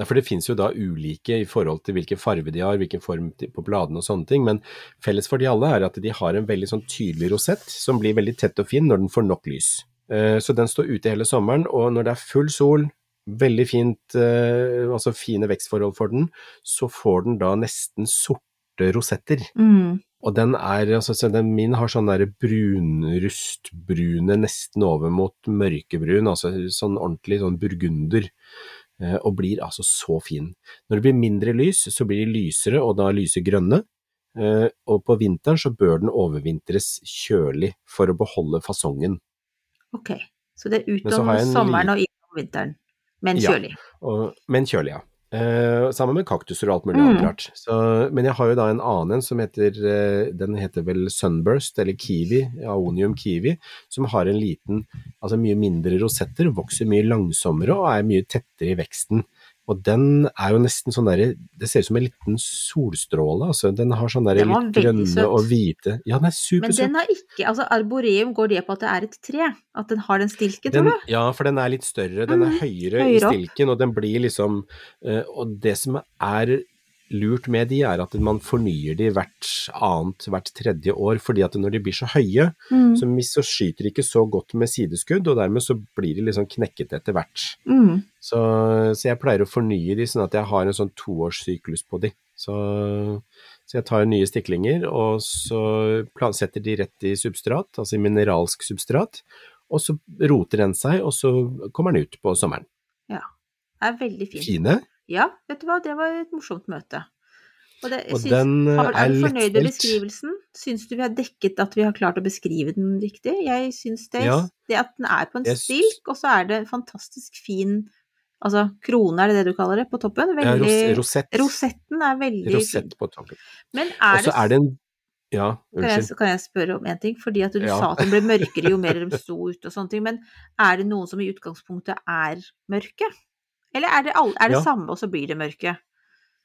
For det finnes jo da ulike i forhold til hvilken farge de har, hvilken form på bladene og sånne ting, men felles for de alle er at de har en veldig sånn tydelig rosett som blir veldig tett og fin når den får nok lys. Så den står ute hele sommeren, og når det er full sol, veldig fint, eh, altså fine vekstforhold for den, så får den da nesten sorte rosetter. Mm. Og den er, altså, så den min har sånn der brunrustbrune nesten over mot mørkebrun, altså sånn ordentlig sånn burgunder, eh, og blir altså så fin. Når det blir mindre lys, så blir de lysere, og da lyse grønne. og på vinteren så bør den overvintres kjølig for å beholde fasongen. Ok. Så det er utover sommeren og innom vinteren. Men Ja. Og, men kjølig, ja. Eh, sammen med kaktuser og alt mulig Mm. annet rart. Men jeg har jo da en annen en som heter eh, Den heter vel Sunburst, eller Kiwi, Aonium Kiwi, som har en liten, altså mye mindre rosetter, vokser mye langsommere og er mye tettere i veksten. Og den er jo nesten sånn derre Det ser ut som en liten solstråle, altså. Den har sånn derre litt grønne søt. og hvite Ja, den er Men den har ikke Altså, arboreum, går det på at det er et tre? At den har den stilken, Den, tror du? ja, for den er litt større, den er Mhm, høyere, høyere i stilken, og den blir liksom eh, Og det som er lurt med de, er at man fornyer de hvert annet, hvert tredje år, fordi at når de blir så høye, Mm. så, så skyter de ikke så godt med sideskudd, og dermed så blir de liksom knekket etter hvert. Mm. Så, så jeg pleier å fornye de sånn at jeg har en sånn toårssyklus på de. Så, så jeg tar nye stiklinger, og så plan- setter de rett i substrat, altså i mineralsk substrat, og så roter den seg, og så kommer den ut på sommeren. Ja, Det er veldig fint. Fine. Ja, vet du hva, det var et morsomt møte. Og, det, Og syns- den eh, har, er er du fornøyd med beskrivelsen? Syns du vi har dekket at vi har klart å beskrive den riktig? Jeg syns det, Ja. det at den er på en Jeg stilk, og så er det fantastisk fin Altså krone, er det det du kaller det, på toppen? Ja, ros, rosett. Rosetten er veldig. Rosett på toppen. Men er så det er det en Ja, kan jeg, kan jeg spørre om en ting? Fordi at du Ja. sa at den ble mørkere jo mer de sto ute og sånne ting. Men er det noen som i utgangspunktet er mørke? Eller er det, all, er det Ja. samme, og så blir det mørke?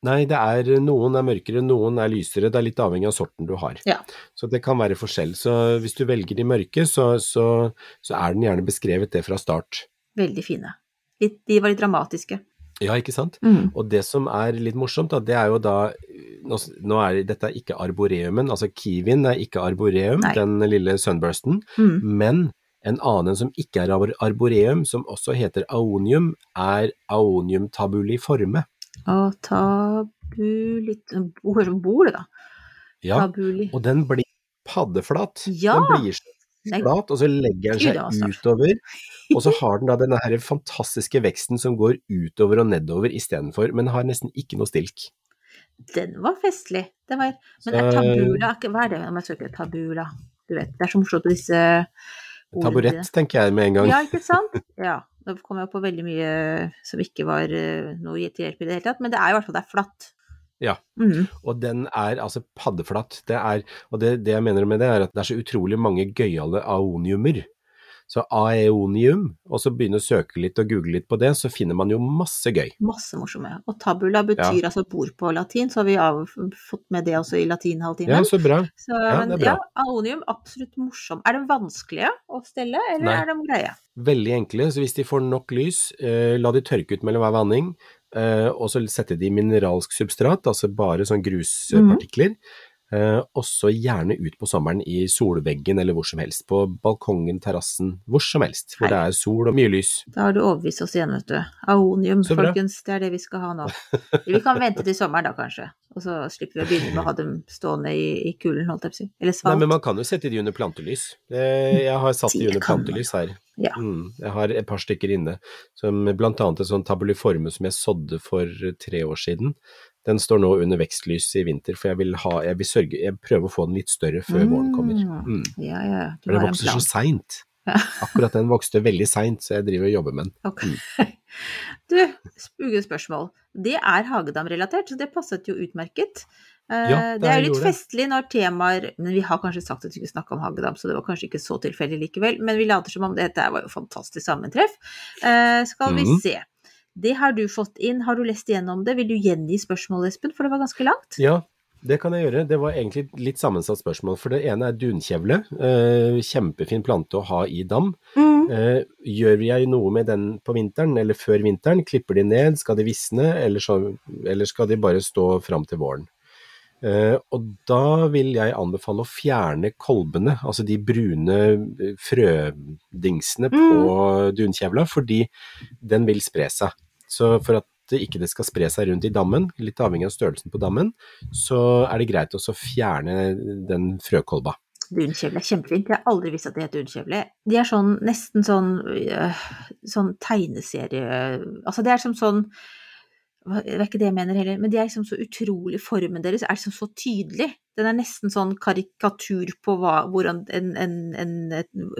Nei, det er, noen er mørkere, noen er lysere. Det er litt avhengig av sorten du har. Ja. Så det kan være forskjell. Så hvis du velger de mørke, så, så, så er den gjerne beskrevet det fra start. Veldig fine. De var litt dramatiske. Ja, ikke sant? Mm. Og det som er litt morsomt, da, det er jo da Nå, nå er dette er ikke arboreumen, altså kiwien er ikke arboreum, Nei. den lille sunbursten, Mm. men en annen som ikke er arboreum, som også heter aonium, er aonium tabuliforme. Og tabuli Hvor bor det, da? Ja, Tabuli. og den blir paddeflat. Ja! Den blir flat, og så legger den seg utover. Og så (laughs) har den da denne her fantastiske veksten som går utover og nedover istedenfor, men har nesten ikke noe stilk. Den var festlig. Den var, men er tabula Hva er det om jeg søker tabula? Du vet, det er så morsomt med disse Taburett, tenker jeg med en gang. Ja, ikke sant? Ja. Nå kom jeg på veldig mye som ikke var eh, noe til hjelp i det hele tatt, men det er i hvert fall det er flatt. Ja. Mm. Og den er altså paddeflatt. Det er, og det, det jeg mener med det, er at det er så utrolig mange gøyale aoniumer. Så aeonium, og så begynne å søke litt og google litt på det, så finner man jo masse gøy. Masse morsomme. Og tabula betyr altså bord på latin, så har vi av, fått med det også i latinhalvtimen. Ja, så bra. Så, Ja, det er ja, aeonium, absolutt morsom. Er de vanskelige å stelle, eller Nei. er de greie? Veldig enkle, så hvis de får nok lys, eh, la de tørke ut mellom hver vanning, eh, og så sette de i mineralsk substrat, altså bare sånn gruspartikler, eh, og så gjerne ut på sommeren i solveggen eller hvor som helst, på balkongen, terrassen, hvor som helst, hvor det er sol og mye lys. Da har du overbevist oss igjen, vet du. Aonium, folkens, det er det vi skal ha nå. Vi kan vente til sommeren da, kanskje. Og så slipper vi å begynne med å ha dem stående i, i kulden, holdt jeg på å si. Eller Nei, men man kan jo sette de under plantelys. Jeg har satt de under plantelys her. Ja. Mm, jeg har et par stykker inne, som blant annet en sånn tabuliforme som jeg sådde for tre år siden. Den står nå under vekstlys i vinter, for jeg vil, ha, jeg vil sørge, jeg prøver å få den litt større før våren kommer. Mm. Ja, ja, ja. Du For den vokser så seint. Ja. Akkurat den vokste veldig seint, så jeg driver og jobber med den. Ok. (laughs) Du, ukens spørsmål. Det er hagedamrelatert, så det passet jo utmerket. Eh, Ja, det det er jo litt festlig når temaer Men vi har kanskje sagt at vi skulle snakke om hagedam, så det var kanskje ikke så tilfeldig likevel. Men vi later som om dette var jo fantastisk sammentreff. Eh, skal vi Mhm. se. Det har du fått inn. Har du lest igjennom det? Vil du gjengi spørsmålet, Espen, for det var ganske langt? Ja, det kan jeg gjøre. Det var egentlig et litt sammensatt spørsmål. For det ene er dunkjevle. Eh, kjempefin plante å ha i dam. Mm. Eh, gjør jeg noe med den på vinteren, eller før vinteren? Klipper de ned? Skal de visne? Eller, så, eller skal de bare stå fram til våren? Eh, og da vil jeg anbefale å fjerne kolbene, altså de brune frødingsene på dunkjevla, fordi den vil spre seg. Så for at det ikke det skal spre seg rundt i dammen, litt avhengig av størrelsen på dammen, så er det greit også å fjerne den frøkolba. Dunkjevle er kjempefint. Jeg har aldri visst at det heter dunkjevle. De er sånn nesten sånn, øh, sånn tegneserie Altså det er som sånn Det er ikke det jeg mener heller, men de er liksom så utrolig Formen deres er liksom så tydelig. Den er nesten sånn karikatur på hva, hvordan en, en, en, en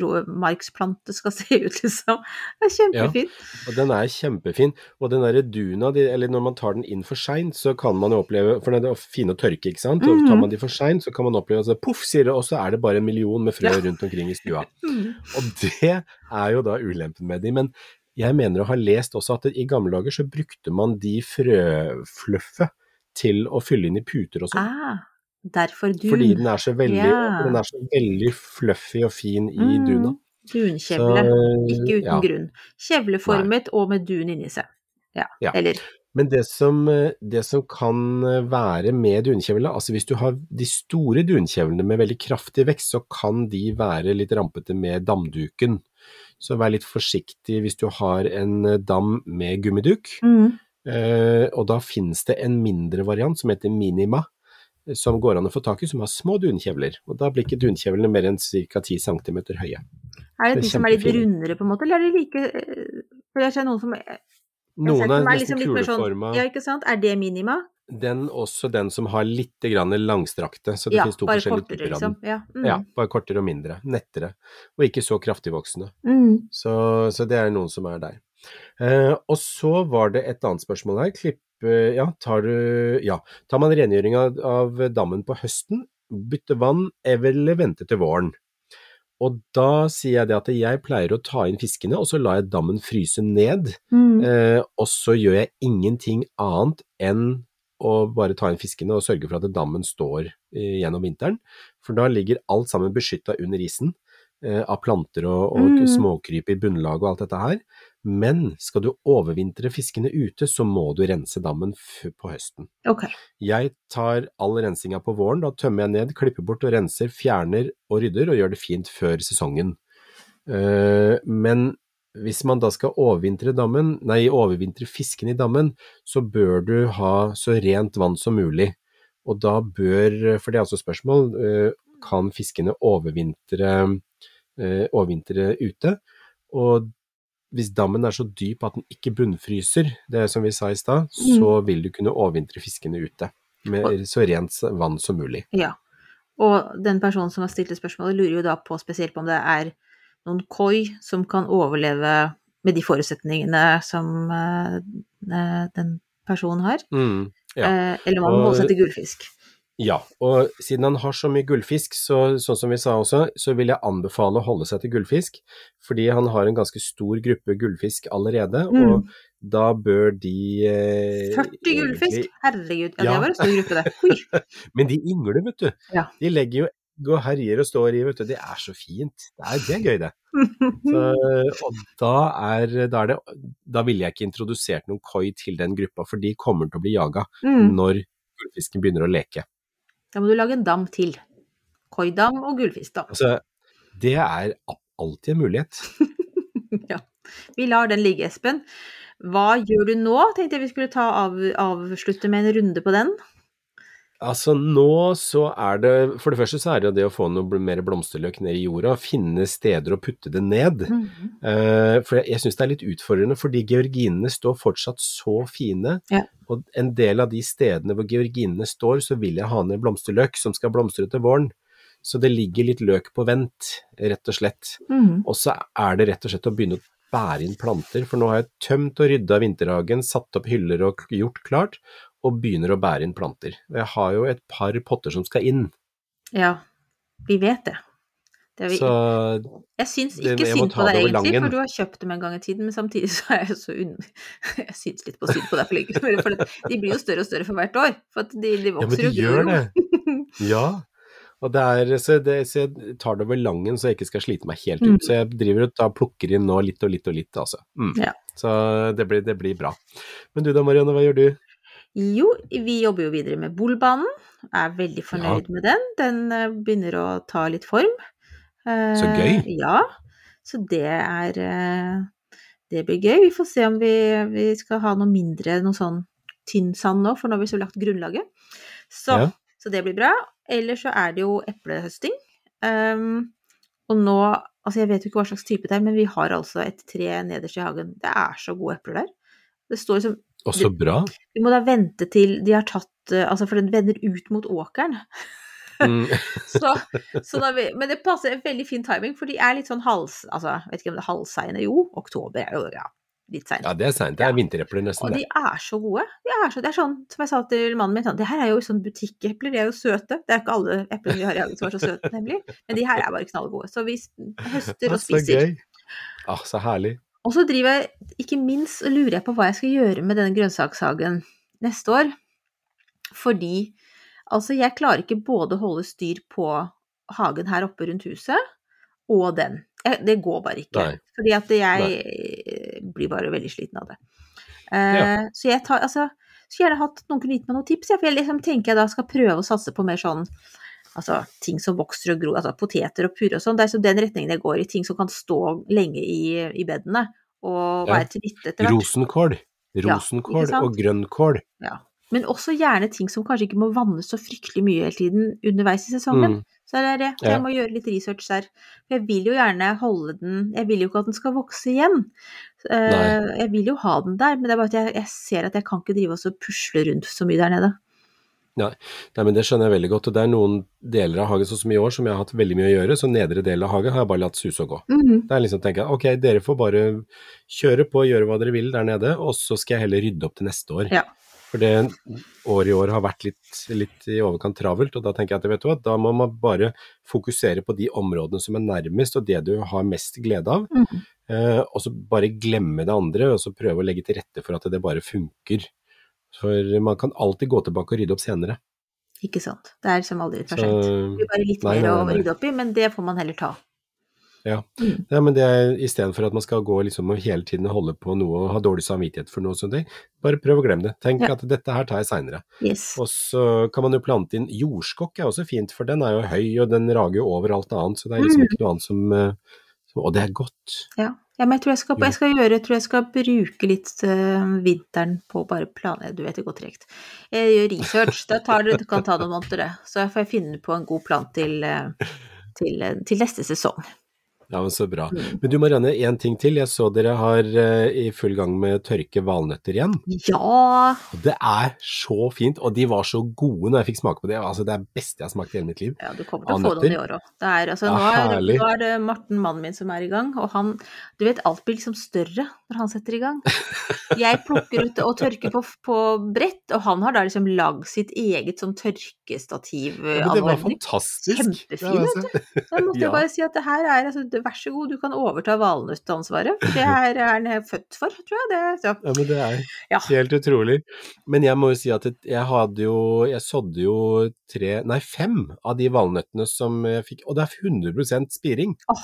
våtmarksplante skal (laughs) se ut, liksom. Det er kjempefint. Ja, Og den er kjempefin. Og den derre duna, eller når man tar den inn for seint, så kan man jo oppleve For den er fin å tørke, ikke sant. Og Mhm. tar man de for seint, så kan man oppleve at poff, sier det, og så er det bare en million med frø Ja. rundt omkring i stua. (laughs) Mm. Og det er jo da ulempen med de. Men jeg mener å ha lest også at i gamle dager så brukte man de frøfluffet til å fylle inn i puter og sånn. Ah, derfor dun. Fordi den er så veldig, den er så veldig fluffy og fin i Mm. duna. Dunkjevle. Ikke uten ja. grunn. Kjevleformet og med dun inni seg. Ja. Ja. Eller Men det som, eh, det som kan være med dunkjevle, altså hvis du har de store dunkjevlene med veldig kraftig vekst, så kan de være litt rampete med damduken. Så vær litt forsiktig hvis du har en eh, dam med gummiduk. mm. Eh, og da finnes det en mindre variant som heter Minima, eh, som går an å få tak i, som har små dunkjevler. Og da blir ikke dunkjevlene mer enn ca. 10 cm høye. Er det Det er de som er litt rundere, på en måte, eller er de like eh, For jeg ser noen som jeg ser Noen som er liksom nesten litt mer sånn- Ja, ikke sant. Er det minima? Den også den som har litt langstrakte, så det Ja, finnes to forskjellige kortere, typer av den. liksom. Ja. Mm. Ja, bare kortere og mindre, nettere, og ikke så kraftigvoksende. Mm. Så, så det er noen som er der. Eh, og så var det et annet spørsmål her. Klipp, eh, ja, tar du, ja, tar man rengjøring av, av dammen på høsten, bytte vann, eller vente til våren? Og da sier jeg det at jeg pleier å ta inn fiskene, og så lar jeg dammen fryse ned. Mm. Eh, og så gjør jeg ingenting annet enn å bare ta inn fiskene og sørge for at dammen står eh, gjennom vinteren. For da ligger alt sammen beskytta under isen eh, av planter og, og Mm. småkryp i bunnlaget og alt dette her. Men skal du overvintre fiskene ute, så må du rense dammen på høsten. Okay. Jeg tar all rensinga på våren, da tømmer jeg ned, klipper bort og renser, fjerner og rydder og gjør det fint før sesongen. Eh, men hvis man da skal overvintre dammen, nei, overvintre fisken i dammen, så bør du ha så rent vann som mulig. Og da bør, for det er altså spørsmål, eh, kan fiskene overvintre, eh, overvintre ute? Og hvis dammen er så dyp at den ikke bunnfryser, det er som vi sa i stad, så vil du kunne overvintre fiskene ute. Med så rent vann som mulig. Ja. Og den personen som har stilt spørsmålet, lurer jo da på spesielt på om det er noen koi som kan overleve med de forutsetningene som eh, den personen har, Mm, ja. eh, eller om man må sette gullfisk. Ja, og siden han har så mye gullfisk, så, sånn som vi sa også, så vil jeg anbefale å holde seg til gullfisk, fordi han har en ganske stor gruppe gullfisk allerede, Mm. og da bør de eh, 40 gullfisk? Herregud, ja, Ja. det var en stor gruppe, det. (laughs) Men de yngler, vet du. Ja. De legger jo egg og herjer og står i, vet du. Det er så fint. Det er, det er gøy, det. (laughs) Så, og da er, da er det Da ville jeg ikke introdusert noen koi til den gruppa, for de kommer til å bli jaga Mm. når gullfisken begynner å leke. Da må du lage en dam til. Koidam og gullfiskdam. Altså, det er alltid en mulighet. (laughs) ja. Vi lar den ligge, Espen. Hva gjør du nå? Tenkte jeg vi skulle ta av, avslutte med en runde på den. Altså nå så er det For det første så er det jo det å få noe mer blomsterløk ned i jorda, finne steder å putte det ned. Eh, for jeg, jeg syns det er litt utfordrende, fordi georginene står fortsatt så fine. Ja. Og en del av de stedene hvor georginene står, så vil jeg ha ned blomsterløk som skal blomstre til våren. Så det ligger litt løk på vent, rett og slett. Mhm. Og så er det rett og slett å begynne å bære inn planter, for nå har jeg tømt og rydda vinterhagen, satt opp hyller og gjort klart, og begynner å bære inn planter. Jeg har jo et par potter som skal inn. Ja, vi vet det. Det vi, Så jeg syns ikke synd på deg egentlig, for du har kjøpt dem en gang i tiden, men samtidig så er jeg så unn... (laughs) Jeg syns litt på synd på deg for for de blir jo større og større for hvert år. For at de, de Ja, men vokser de gjør det. Ja. Og det er, så, det, så jeg tar det over langen så jeg ikke skal slite meg helt Mm. ut. Så jeg driver og tar, plukker inn nå litt og litt og litt, altså. Mm. Ja. Så det blir, det blir bra. Men du da, Marianne, hva gjør du? Jo, vi jobber jo videre med Bolbanen. Er veldig fornøyd med den. Den eh, begynner å ta litt form. Eh, Så gøy. Ja. Så det er eh, Det blir gøy. Vi får se om vi, vi skal ha noe mindre, noe sånn tynn sand nå, for nå har vi så lagt grunnlaget. Så, Ja. så det blir bra. Ellers så er det jo eplehøsting. Um, og nå Altså, jeg vet jo ikke hva slags type det er, men vi har altså et tre nederst i hagen. Det er så gode epler der. Det står liksom Å, så bra. du må da vente til de har tatt eh, Altså, for den vender ut mot åkeren. Mm. (laughs) Så, så da men det passer en veldig fin timing, for de er litt sånn hals... Altså, vet ikke om det er halvseine Jo, oktober er jo ja, litt seint. Ja, det er seint. Det er vinterepler nesten, Og de er så gode. De er så, det er sånn, som jeg sa til mannen min, sånn, det her er jo sånn butikkepler, de er jo søte. Det er ikke alle eplene vi har i hagen som er så søte, nemlig. Men de her er bare knallgode. Så vi høster og spiser. Så gøy. Ah, så herlig. Og så driver jeg, ikke minst og lurer jeg på hva jeg skal gjøre med denne grønnsakshagen neste år. Fordi altså jeg klarer ikke både å holde styr på hagen her oppe rundt huset, og den. Jeg, det går bare ikke. Nei. Fordi at jeg Nei. blir bare veldig sliten av det. Uh, Ja. Så jeg tar, altså, skulle gjerne hatt noen kunne gitt meg noen tips, jeg, for jeg liksom tenker jeg da skal prøve å satse på mer sånn Altså ting som vokser og gror, altså poteter og purre og sånn. Det er så den retningen jeg går i. Ting som kan stå lenge i, i bedene og være til nytte etter hvert. Rosenkål. Rosenkål ja, og grønnkål. Ja. Men også gjerne ting som kanskje ikke må vannes så fryktelig mye hele tiden underveis i sesongen. Mm. Så det er det. Så Jeg må gjøre litt research der. For jeg vil jo gjerne holde den Jeg vil jo ikke at den skal vokse igjen. Eh, Nei. jeg vil jo ha den der, men det er bare at jeg, jeg ser at jeg kan ikke drive og pusle rundt så mye der nede. Nei, men Det skjønner jeg veldig godt. og Det er noen deler av hagen sånn som i år som jeg har hatt veldig mye å gjøre. Så nedre del av hagen har jeg bare latt suse og gå. Mhm. Det er liksom tenker jeg, ok, dere får bare kjøre på og gjøre hva dere vil der nede, og så skal jeg heller rydde opp til neste år. Ja. For det året i år har vært litt, litt i overkant travelt, og da tenker jeg at vet du hva, da må man bare fokusere på de områdene som er nærmest, og det du har mest glede av. Mhm. Eh, og så bare glemme det andre, og så prøve å legge til rette for at det bare funker. For man kan alltid gå tilbake og rydde opp senere. Ikke sant. Det er som aldri for sent. Det blir bare litt nei, mer nei, å rydde opp i, men det får man heller ta. Ja, men det er istedenfor at man skal gå liksom og hele tiden holde på noe og ha dårlig samvittighet for noe sånt, bare prøv å glemme det. Tenk Ja. at dette her tar jeg seinere. Yes. Og så kan man jo plante inn jordskokk, er også fint, for den er jo høy og den rager jo over alt annet, så det er liksom Mm. ikke noe annet som eh, som- Og det er godt. Ja. Ja, men jeg tror jeg skal, jeg skal gjøre Jeg tror jeg skal bruke litt øh, vinteren på å bare planlegge Du vet det går tregt. Jeg gjør research. Det, tar, det kan ta noen måneder, det. Så får jeg finne på en god plan til, eh, til, eh, til neste sesong. Ja, men så bra. Mm. Men du Marianne, én ting til. Jeg så dere har uh, i full gang med tørke valnøtter igjen. Ja! Det er så fint, og de var så gode når jeg fikk smake på det. Altså, det er det beste jeg har smakt i hele mitt liv. Ja, du kommer til å få noen i år òg. Altså, Ja, nå, er, herlig. nå er det Morten, mannen min, som er i gang, og han Du vet, alt blir liksom større når han setter i gang. (laughs) Jeg plukker ut og tørker på, på brett, og han har da liksom lagd sitt eget sånn tørkestativ. Ja, det var fantastisk. Kjempefin, altså. Da måtte jeg (laughs) bare si at det her er altså, det- Vær så god, du kan overta valnøttansvaret. for Det her er han født for, tror jeg. Det, ja. Ja, men det er Ja. helt utrolig. Men jeg må jo si at jeg hadde jo Jeg sådde jo tre, nei fem av de valnøttene som jeg fikk, og det er 100 spiring. Oh.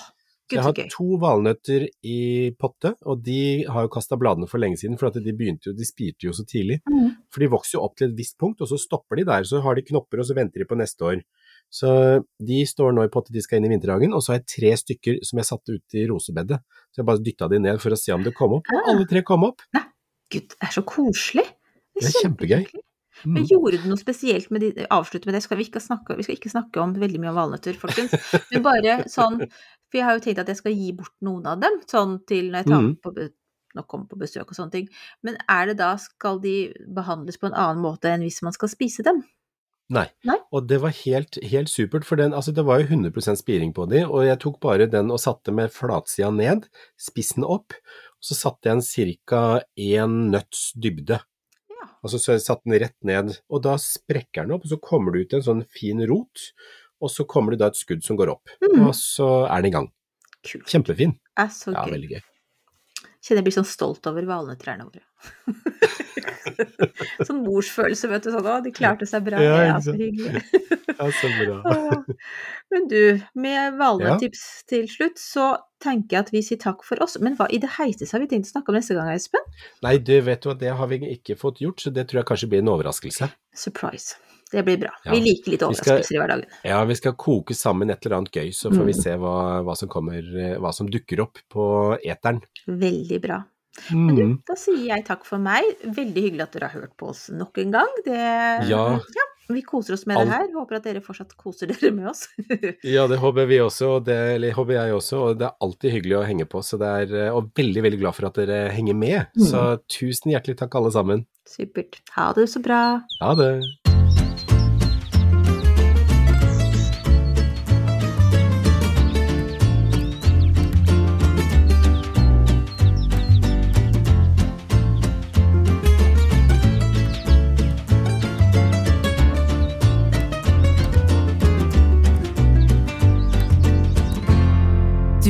Jeg har to valnøtter i potte, og de har jo kasta bladene for lenge siden, for de begynte jo, de spirte jo så tidlig. Mm. For de vokser jo opp til et visst punkt, og så stopper de der, så har de knopper, og så venter de på neste år. Så de står nå i potte, de skal inn i vinterhagen, og så har jeg tre stykker som jeg satte ut i rosebedet. Så jeg bare dytta de ned for å se om det kom opp, og Ah. alle tre kom opp. Gud, det er så koselig. Det er kjempegøy. kjempekoselig. Mm. Men gjorde du noe spesielt med de, avslutte med det, skal vi, ikke snakke, vi skal ikke snakke om veldig mye om valnøtter, folkens. Men bare sånn, for jeg har jo tenkt at jeg skal gi bort noen av dem, sånn til når jeg tar mm. på, når kommer på besøk og sånne ting. Men er det da, skal de behandles på en annen måte enn hvis man skal spise dem? Nei. Nei? Og det var helt, helt supert, for den, altså det var jo 100% spiring på de, og jeg tok bare den og satte med flatsida ned, spissen opp, og så satte jeg en ca. én nøtts dybde. Ja. Altså så jeg satte den rett ned, og da sprekker den opp, og så kommer det ut en sånn fin rot, og så kommer det da et skudd som går opp, Mm. og så er den i gang. Kult. Kjempefin. Er så Ja, gøy. veldig gøy. Kjenner jeg blir sånn stolt over valnøttrærne våre. (laughs) (laughs) sånn morsfølelse, vet du. Sånn, å, de klarte seg bra. Ja, Ja, så hyggelig. (laughs) Ja, så bra. (laughs) Men du, med valnøttips til slutt, så tenker jeg at vi sier takk for oss. Men hva i det heiteste har vi tenkt å snakke om neste gang, Espen? Nei, du vet jo at det har vi ikke fått gjort, så det tror jeg kanskje blir en overraskelse. Surprise. Det blir bra. Ja. Vi liker litt overraskelser skal- i hverdagen. Ja, vi skal koke sammen et eller annet gøy, så får vi Mm. se hva, hva som kommer, eh, hva som dukker opp på eteren. Veldig bra. Men du, Mm. da sier jeg takk for meg. Veldig hyggelig at dere har hørt på oss nok en gang. Det, Ja. vi koser oss med Alt- det her. Håper at dere fortsatt koser dere med oss. (laughs) Ja, det håper vi også, og det eller håper jeg også, og det er alltid hyggelig å henge på, så det er, eh, og veldig, veldig glad for at dere henger med. Mm. Så tusen hjertelig takk alle sammen. Supert. Ha det så bra. Ha det.